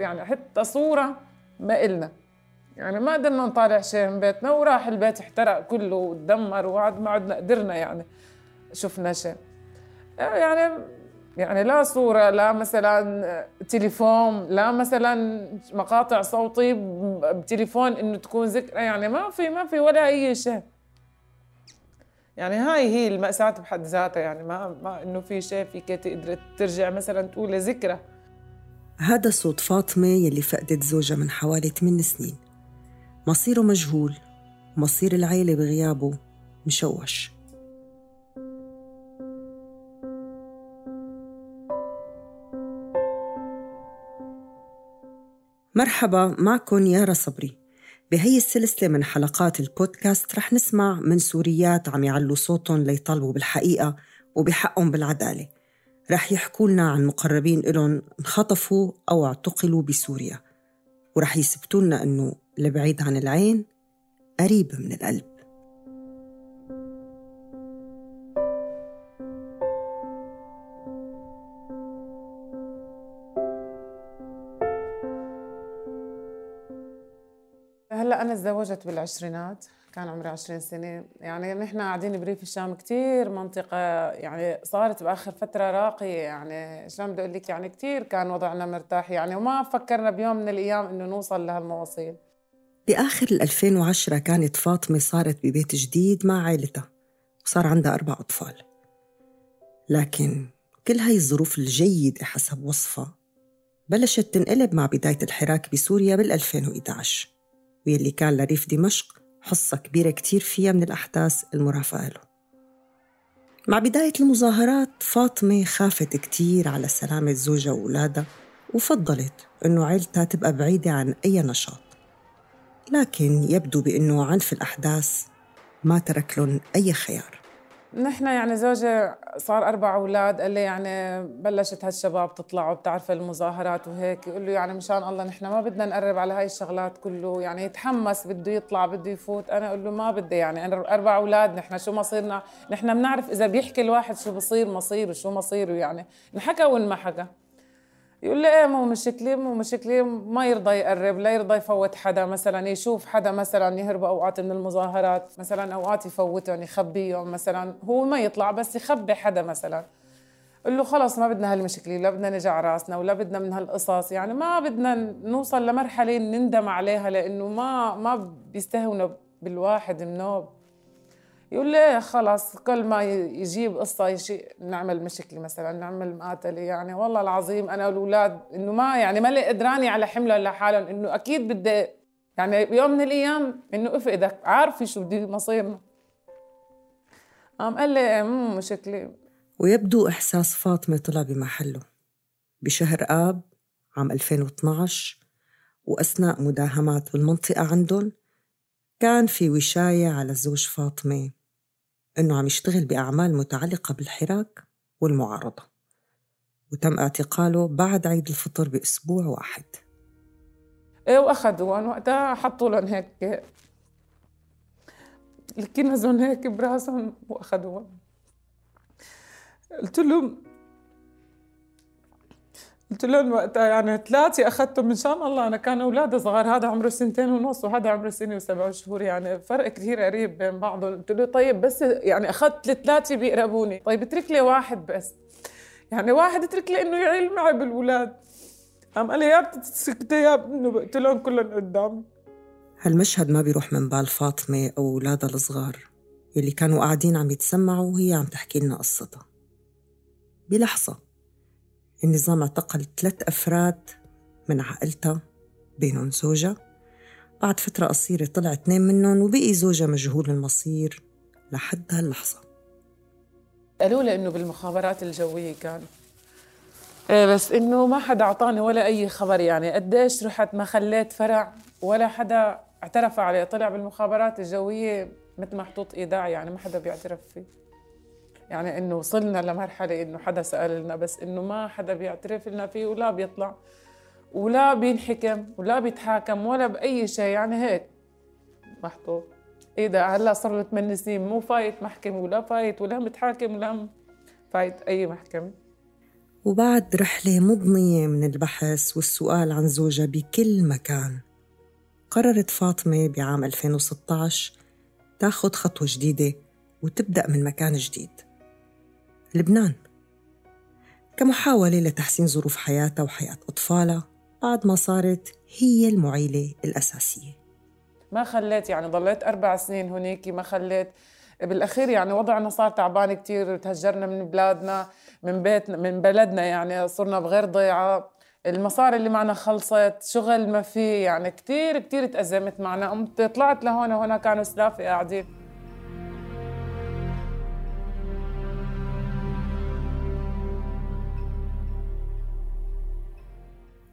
يعني حتى صورة ما إلنا. يعني ما قدرنا نطالع شيء من بيتنا وراح البيت احترق كله وتدمر وعد ما عدنا قدرنا يعني شفنا شيء. يعني يعني لا صورة لا مثلا تليفون لا مثلا مقاطع صوتي بتليفون إنه تكون ذكرى يعني ما في ما في ولا أي شيء. يعني هاي هي المأساة بحد ذاتها يعني ما ما إنه في شيء فيك تقدر ترجع مثلا تقول ذكرى. هذا صوت فاطمة يلي فقدت زوجها من حوالي 8 سنين. مصيره مجهول ومصير العيلة بغيابه مشوش. مرحبا معكم يارا صبري. بهي السلسلة من حلقات البودكاست رح نسمع من سوريات عم يعلوا صوتهم ليطالبوا بالحقيقة وبحقهم بالعدالة. رح يحكوا لنا عن مقربين إلهم انخطفوا أو اعتقلوا بسوريا ورح يثبتوا لنا أنه البعيد عن العين قريب من القلب. تزوجت بالعشرينات كان عمري 20 سنة. يعني نحن قاعدين بريف الشام كتير منطقة يعني صارت بآخر فترة راقية. يعني شلون بدي أقول لك؟ يعني كتير كان وضعنا مرتاح. يعني وما فكرنا بيوم من الأيام إنه نوصل لهالمواصيل. بآخر 2010 كانت فاطمة صارت ببيت جديد مع عائلتها وصار عندها أربع أطفال. لكن كل هاي الظروف الجيدة حسب وصفها بلشت تنقلب مع بداية الحراك بسوريا بال 2011 واللي كان لريف دمشق حصة كبيرة كتير فيها من الأحداث المرافقة له. مع بداية المظاهرات فاطمة خافت كتير على سلامة زوجها وأولادها وفضلت أنه عيلتها تبقى بعيدة عن أي نشاط. لكن يبدو بأنه عنف الأحداث ما ترك لهم أي خيار. نحن يعني زوجي صار أربع أولاد قال لي يعني بلشت هالشباب تطلع وبتعرف المظاهرات وهيك. يقول له يعني مشان الله نحن ما بدنا نقرب على هاي الشغلات كله يعني يتحمس بده يطلع بده يفوت. أنا أقول له ما بدي يعني أنا أربع أولاد نحن شو مصيرنا؟ نحن بنعرف إذا بيحكي الواحد شو بصير مصيره شو مصيره يعني انحكى حكى يقول لي إيه مو مشكلة مو مشكلة ما يرضى يقرب لا يرضى يفوت حدا مثلا يشوف حدا مثلا يهرب أوقات من المظاهرات مثلا أوقات يفوتهم يخبيهم مثلا هو ما يطلع بس يخبي حدا مثلا. قل له خلص ما بدنا هالمشكلة لا بدنا نجع راسنا ولا بدنا من هالقصص يعني ما بدنا نوصل لمرحلة نندم عليها لأنه ما ما بيستهونوا بالواحد منوب يقول لي خلاص كل ما يجيب قصة يشي نعمل مشكلة مثلا نعمل مقاتلة. يعني والله العظيم أنا والاولاد إنه ما يعني ما قدراني على حملهم لحالهم إنه أكيد بدي يعني بيوم من الأيام إنه افقدك عارفة شو بدي مصيرنا. قام قال لي مو مشكلة. ويبدو إحساس فاطمة طلع بمحله. بشهر آب عام 2012 وأثناء مداهمات بالمنطقة عندهم كان في وشاية على زوج فاطمة. إنه عم يشتغل بأعمال متعلقة بالحراك والمعارضة وتم اعتقاله بعد عيد الفطر بأسبوع واحد. إيه واخذوهم وقتها حطوا لهم هيك الكنزهم هيك براسهم واخذوهم قلت لهم قلت لهم وقتها يعني ثلاثة أخذتهم من شان الله أنا كان أولادي صغار هذا عمره سنتين ونص وهذا عمره سنة وسبع شهور يعني فرق كثير قريب بين بعضهم قلت له طيب بس يعني أخذت الثلاثة بيقربوني. طيب اترك لي واحد بس. يعني واحد اترك لي إنه يعيل معي بالأولاد قام قال لي يا بتسكتي يا بقتلهم كلهم قدامي هالمشهد ما بيروح من بال فاطمة أو أولادها الصغار. يلي كانوا قاعدين عم يتسمعوا وهي عم تحكي لنا قصتها. بلحظة. النظام اعتقل ثلاث أفراد من عائلتها بينهم زوجها بعد فترة قصيرة طلع اثنين منهم وبقي زوجها مجهول المصير لحد هاللحظة. قالوا لي إنه بالمخابرات الجوية كان. إيه بس إنه ما حدا أعطاني ولا أي خبر يعني. قديش رحت ما خليت فرع ولا حدا اعترف عليه. طلع بالمخابرات الجوية مثل محطوط إيداع يعني ما حدا بيعترف فيه. يعني إنه وصلنا لمرحلة إنه حدا سأل لنا بس إنه ما حدا بيعترف لنا فيه ولا بيطلع ولا بينحكم ولا بيتحاكم ولا بأي شيء. يعني هيك محطوط. إيه ده هلأ صار له 8 سنين مو فايت محكمه ولا فايت ولا متحاكم ولا فايت أي محكمه وبعد رحلة مضنية من البحث والسؤال عن زوجها بكل مكان قررت فاطمة بعام 2016 تاخد خطوة جديدة وتبدأ من مكان جديد. لبنان. كمحاولة لتحسين ظروف حياتها وحياة أطفالها بعد ما صارت هي المعيلة الأساسية. ما خليت يعني ضليت أربع سنين هناك ما خليت. بالأخير يعني وضعنا صار تعبان كثير تهجرنا من بلادنا من بيتنا من بلدنا يعني صرنا بغير ضيعة. المصاري اللي معنا خلصت شغل ما في يعني كثير كثير تأزمت معنا. قمت طلعت لهون وهنا كانوا سلافي قاعدين.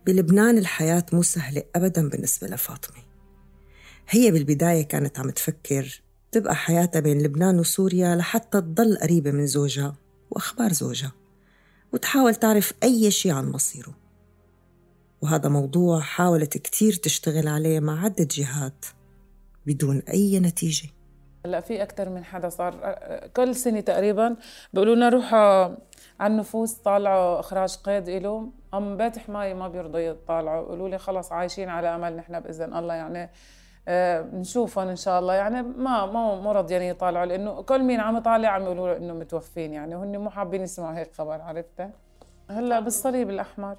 بلبنان الحياة مو سهلة أبدا بالنسبة لفاطمة. هي بالبداية كانت عم تفكر تبقى حياتها بين لبنان وسوريا لحتى تضل قريبة من زوجها وأخبار زوجها وتحاول تعرف أي شيء عن مصيره. وهذا موضوع حاولت كتير تشتغل عليه مع عدة جهات بدون أي نتيجة. هلأ في أكثر من حدا صار كل سنة تقريبا بيقولوا لنا روحوا على النفوس طالعوا إخراج قيد إله أم بيت حماية ما بيرضوا يطالعوا. قالوا لي خلص عايشين على أمل نحن بإذن الله يعني آه، نشوفهم إن شاء الله. يعني ما ما مو راضيين يطالعوا لأنه كل مين عم يطالع عم يقولوا إنه متوفين يعني. هن مو حابين يسمعوا هيك خبر عرفت؟ هلأ بالصليب الأحمر.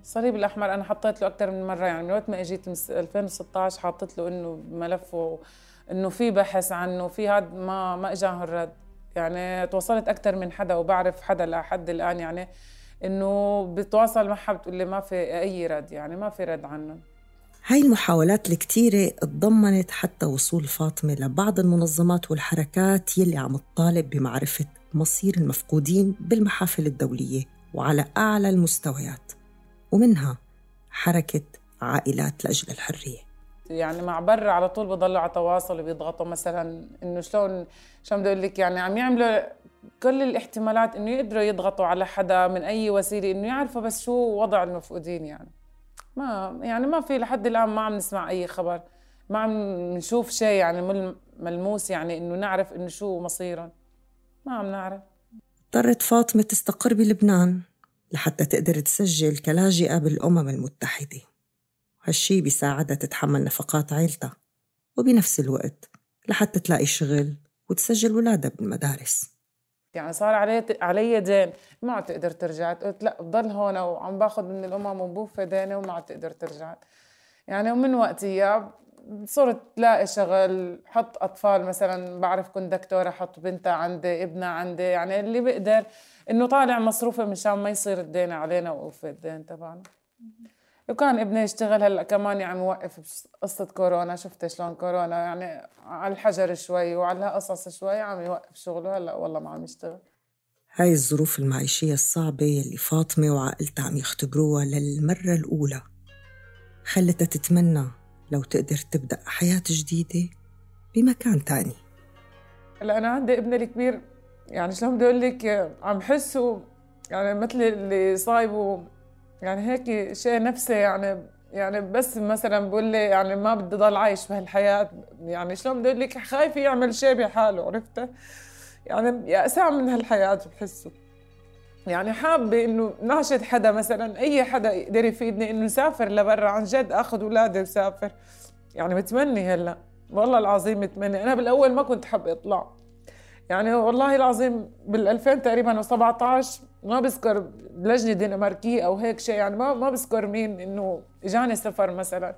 الصليب الأحمر أنا حطيت له أكثر من مرة يعني من وقت ما إجيت 2016 حطيت له إنه ملفه إنه في بحث عنه في هذا ما ما اجاه الرد يعني تواصلت أكثر من حدا وبعرف حدا لحد الآن يعني. إنه بتواصل معها بتقول لي ما في أي رد يعني ما في رد عنه هاي المحاولات الكتيرة تضمنت حتى وصول فاطمة لبعض المنظمات والحركات يلي عم تطالب بمعرفة مصير المفقودين بالمحافل الدولية وعلى أعلى المستويات ومنها حركة عائلات لأجل الحرية. يعني مع برا على طول بضلوا على تواصل وبيضغطوا مثلا إنه شلون شلون بدي أقول لك يعني عم يعملوا كل الاحتمالات إنه يقدروا يضغطوا على حدا من أي وسيلة إنه يعرفوا بس شو وضع المفقودين يعني. ما يعني ما في لحد الآن ما عم نسمع أي خبر ما عم نشوف شيء يعني ملموس يعني إنه نعرف إنه شو مصيرهم. ما عم نعرف. اضطرت فاطمة تستقر بلبنان لحتى تقدر تسجل كلاجئة بالأمم المتحدة. هالشي بيساعدها تتحمل نفقات عيلتها وبنفس الوقت لحتى تلاقي شغل وتسجل ولادها بالمدارس. يعني صار علي علي دين. ما عاد تقدر ترجع. قلت لا بضل هون وعم باخذ من الأمم وبوفى ديني وما عاد تقدر ترجع. يعني ومن وقتها صرت تلاقي شغل حط أطفال مثلا بعرف كنت دكتورة حط بنتها عندي ابنها عندي. يعني اللي بقدر إنه طالع مصروفه مشان ما يصير الدين علينا وقوف الدين تبعنا. وكان ابني يشتغل هلأ كمان عم يعني يوقف قصة كورونا شفت شلون كورونا يعني على الحجر شوي وعلى قصص شوي عم يوقف شغله هلأ والله ما عم يشتغل. هاي الظروف المعيشية الصعبة يلي فاطمة وعائلتها عم يختبروها للمرة الأولى. خلتها تتمنى لو تقدر تبدأ حياة جديدة بمكان تاني. هلأ أنا عندي ابني الكبير يعني شلون بدي أقول لك عم حسه يعني مثل اللي صايبه يعني هيك شيء نفسي يعني يعني بس مثلا بقول لي يعني ما بدي ضل عايش بهالحياة. يعني شلون بدي أقول لك؟ خايف يعمل شيء بحاله عرفت؟ يعني يأسان من هالحياة بحسه. يعني حابة إنه ناشد حدا مثلا أي حدا يقدر يفيدني إنه نسافر لبرا عن جد آخذ اولادي وسافر. يعني متمني هلا. والله العظيم متمني أنا بالأول ما كنت حابه اطلع يعني والله العظيم بال 2000 تقريبا و17 ما بذكر لجنة دنماركية أو هيك شيء يعني ما ما بذكر مين إنه إجاني سفر مثلا.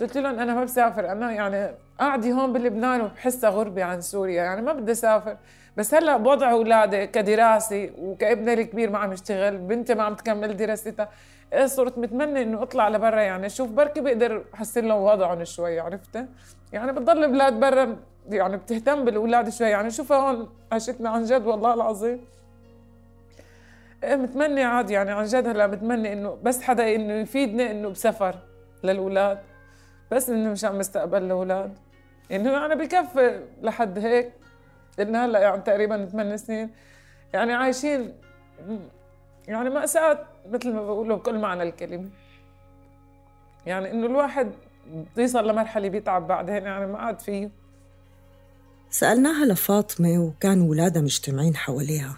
قلت لهم أنا ما بسافر أنا يعني قاعدة هون بلبنان وبحسها غربة عن سوريا يعني ما بدي اسافر بس هلأ بوضع أولادي كدراسة وكابني الكبير ما عم يشتغل بنتي ما عم تكمل دراستها إيه صرت متمنى إنه أطلع لبرا يعني شوف بركي بقدر أحسن لهم وضعهم شوي عرفت يعني بتضل بلاد برا يعني بتهتم بالأولاد شوي. يعني شوفها هون عشتنا عن جد والله العظيم. إيه متمني عادي يعني عن جد هلأ متمني إنه بس حدا إنه يفيدني إنه بسفر للأولاد بس إنه مشان مستقبل الأولاد. انه يعني بكفي لحد هيك. لنا هلأ يعني تقريبا ثمان سنين. يعني عايشين يعني مأساة مثل ما بقولوا بكل معنى الكلمة. يعني إنه الواحد يوصل لمرحلة بيتعب بعدين يعني ما عاد فيه. سألناها لفاطمة وكان ولادها مجتمعين حواليها.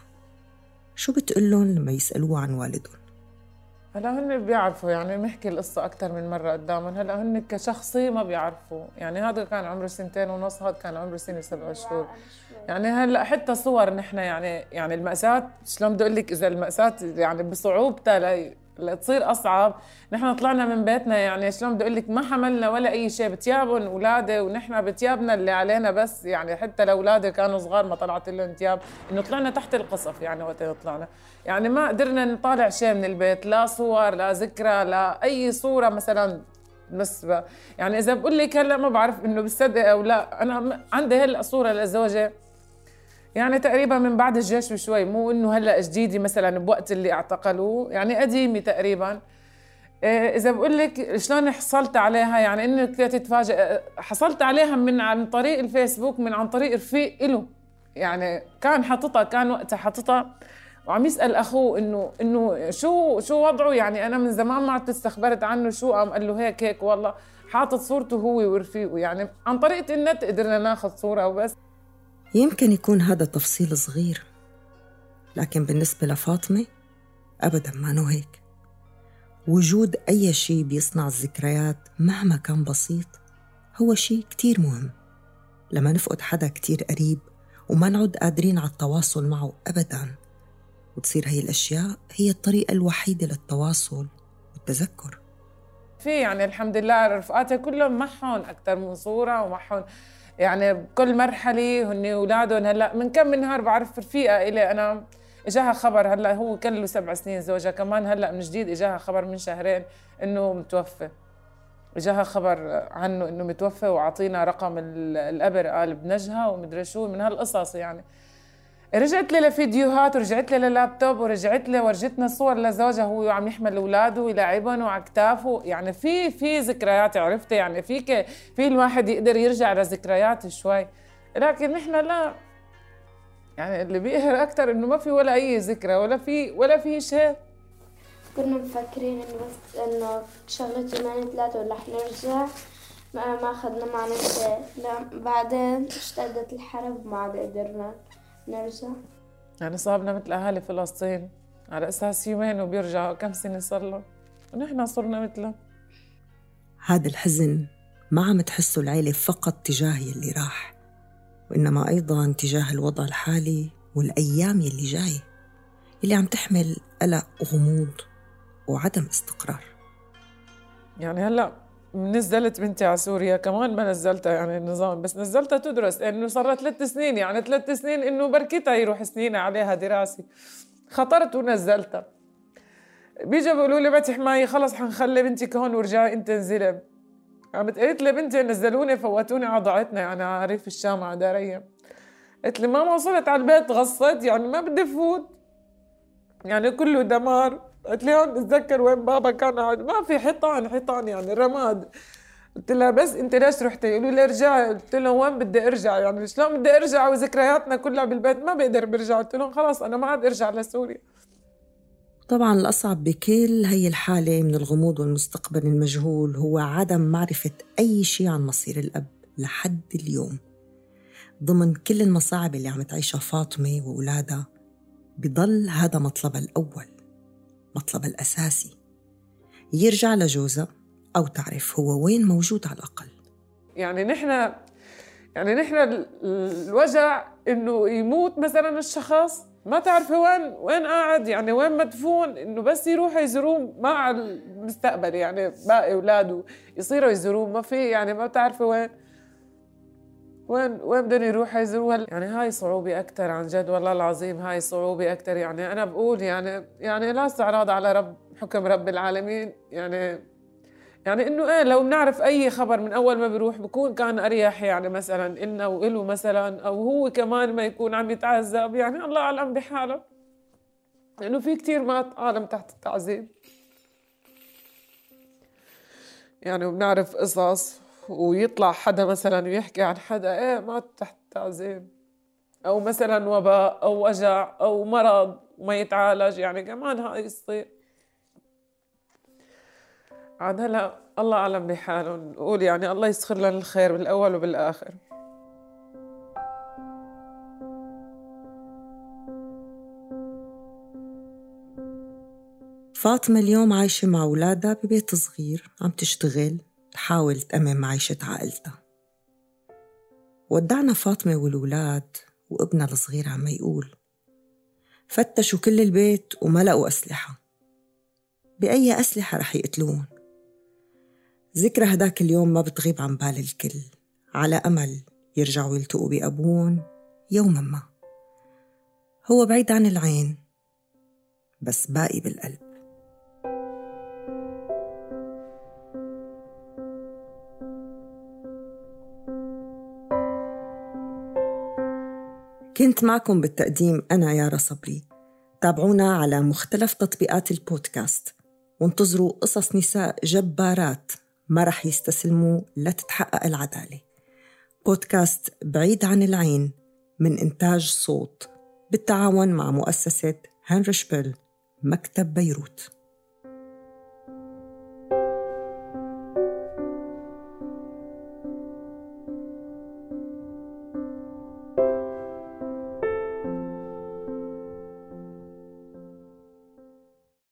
شو بتقول لهم لما يسألوه عن والدهم؟ هلا هن بيعرفوا يعني بنحكي القصة أكثر من مرة قدامهم. هلا هن كشخصي ما بيعرفوا. يعني هذا كان عمره سنتين ونص هذا كان عمره سنة سبع شهور. يعني هلا حتى صور نحن يعني يعني المأساة شلون بدي أقول لك إذا المأساة يعني بصعوبتها تصير أصعب. نحن طلعنا من بيتنا يعني شلون بدي أقول لك ما حملنا ولا أي شيء. بتيابهم اولادي ونحن بتيابنا اللي علينا بس يعني حتى لاولادي كانوا صغار ما طلعت لهم تياب. إنه طلعنا تحت القصف يعني وقت طلعنا. يعني ما قدرنا نطالع شيء من البيت لا صور لا ذكرى لا أي صورة مثلا بس يعني إذا بقول لك هلأ ما بعرف إنه بصدق أو لا أنا عندي هلأ صورة لزوجي يعني تقريبا من بعد الجيش بشوي مو إنه هلأ جديدة مثلا بوقت اللي اعتقلوه يعني قديمة تقريبا. إيه، إذا بقول لك شلون حصلت عليها؟ يعني انك تتفاجئ. حصلت عليها من عن طريق الفيسبوك من عن طريق رفيق له يعني كان حاططها كان وقتها حاططها. وعم يسأل أخوه إنه إنه شو شو وضعه؟ يعني أنا من زمان ما عدت استخبرت عنه شو قام قال له هيك هيك والله حاطط صورته هو ورفيقه. يعني عن طريقة النت قدرنا ناخذ صورة وبس. يمكن يكون هذا تفصيل صغير لكن بالنسبة لفاطمة أبدا ما هيك وجود أي شيء بيصنع الذكريات مهما كان بسيط هو شيء كتير مهم. لما نفقد حدا كتير قريب وما نعد قادرين على التواصل معه أبدا وتصير هي الأشياء هي الطريقة الوحيدة للتواصل والتذكر. في يعني الحمد لله رفقاتي كلهم معهم أكثر من صورة ومعهم يعني بكل مرحلة هن أولادهم هلأ من كم من نهار بعرف رفيقة إلي أنا إجاها خبر هلأ هو كان له سبع سنين زوجها كمان هلأ من جديد إجاها خبر من شهرين إنه متوفى. إجاها خبر عنه إنه متوفى وعطينا رقم القبر قال بنجها ومدري شو من هالقصص يعني. رجعت لي لفيديوهات ورجعت لي للابتوب ورجعت لي ورجتنا صور لزوجها هو عم يحمل أولاده ويلعبهم وعلى كتافه. يعني في في ذكريات عرفتي؟ يعني فيك في الواحد يقدر يرجع لذكريات شوي. لكن نحن لا. يعني اللي بيقهر أكثر إنه ما في ولا أي ذكرى ولا في ولا في شيء. كنا مفكرين إنه بس إنه شغلة يومين ثلاثة ولا حنرجع ما أخذنا معنا شيء. بعدين اشتدت الحرب ما عاد قدرنا. نرجع؟ يعني صابنا مثل أهالي فلسطين على أساس يومين وبيرجعوا كم سنة صار لهم؟ ونحن صرنا مثلهم. هذا الحزن ما عم تحسه العيلة فقط تجاه يلي راح وإنما أيضا تجاه الوضع الحالي والأيام يلي جاي اللي عم تحمل قلق وغموض وعدم استقرار. يعني هلأ نزلت بنتي على سوريا كمان ما نزلتها يعني النظام بس نزلتها تدرس لأنه صار ثلاث سنين يعني ثلاث سنين إنه بركتها يروح سنين عليها دراسة. خطرت ونزلتها. بيجوا بيقولوا لي بتح معي خلص حنخلي بنتك هون ورجعي أنت انزلي. قامت قالت لي بنتي نزلوني فوتوني على ضاعتنا يعني على ريف الشام على داريا قلت لي ماما وصلت على البيت غصت يعني ما بدي فوت. يعني كله دمار. قلت لهم اتذكر وين بابا كان قاعد. ما في حيطان حيطان يعني رماد. قلت لها بس انت ليش رحتي؟ يقولوا لي ارجعي. قلت لهم وين بدي ارجع؟ يعني شلون بدي ارجع وذكرياتنا كلها بالبيت؟ ما بقدر برجع. قلت لهم خلاص أنا ما عاد أرجع لسوريا. طبعا الأصعب بكل هي الحالة من الغموض والمستقبل المجهول هو عدم معرفة أي شيء عن مصير الأب لحد اليوم. ضمن كل المصاعب اللي عم تعيشها فاطمة وأولادها بضل هذا مطلبها الأول. مطلبها الأساسي. يرجع لجوزها أو تعرف هو وين موجود على الأقل. يعني نحن يعني نحن الوجع إنه يموت مثلا الشخص ما تعرفي وين وين قاعد يعني وين مدفون إنه بس يروحوا يزوروه مع المستقبل يعني باقي أولاده يصيروا يزوروه ما في يعني ما بتعرفي وين. وين وين بدهم يروحوا يزوروها يعني هاي صعوبة أكثر عن جد والله العظيم هاي صعوبة أكثر يعني أنا بقول يعني يعني لا استعراض على رب حكم رب العالمين. يعني يعني إنه إيه لو بنعرف أي خبر من أول ما بيروح بكون كان أريح. يعني مثلا إلنا وإله مثلا أو هو كمان ما يكون عم يتعذب. يعني الله أعلم بحاله. لأنه في كثير مات عالم تحت التعذيب. يعني وبنعرف قصص. ويطلع حدا مثلا ويحكي عن حدا إيه مات تحت تعذيب. أو مثلا وباء أو وجع أو مرض وما يتعالج. يعني كمان هاي يصير. عاد هلا الله أعلم بحاله نقول يعني الله يسخر لنا الخير بالأول وبالآخر. فاطمة اليوم عايشة مع أولادها ببيت صغير عم تشتغل. تحاول تأمن معيشة عائلتها. ودعنا فاطمة والولاد وابنها الصغير عم يقول فتشوا كل البيت وما لقوا أسلحة. بأي أسلحة رح يقتلون ذكرى هداك اليوم ما بتغيب عن بال الكل. على أمل يرجعوا يلتقوا بأبوهم يوما ما. هو بعيد عن العين بس باقي بالقلب. كنت معكم بالتقديم أنا يارا صبري. تابعونا على مختلف تطبيقات البودكاست. وانتظروا قصص نساء جبارات ما رح يستسلموا لتتحقق العدالة. بودكاست بعيد عن العين من إنتاج صوت بالتعاون مع مؤسسة هنري شبيل مكتب بيروت.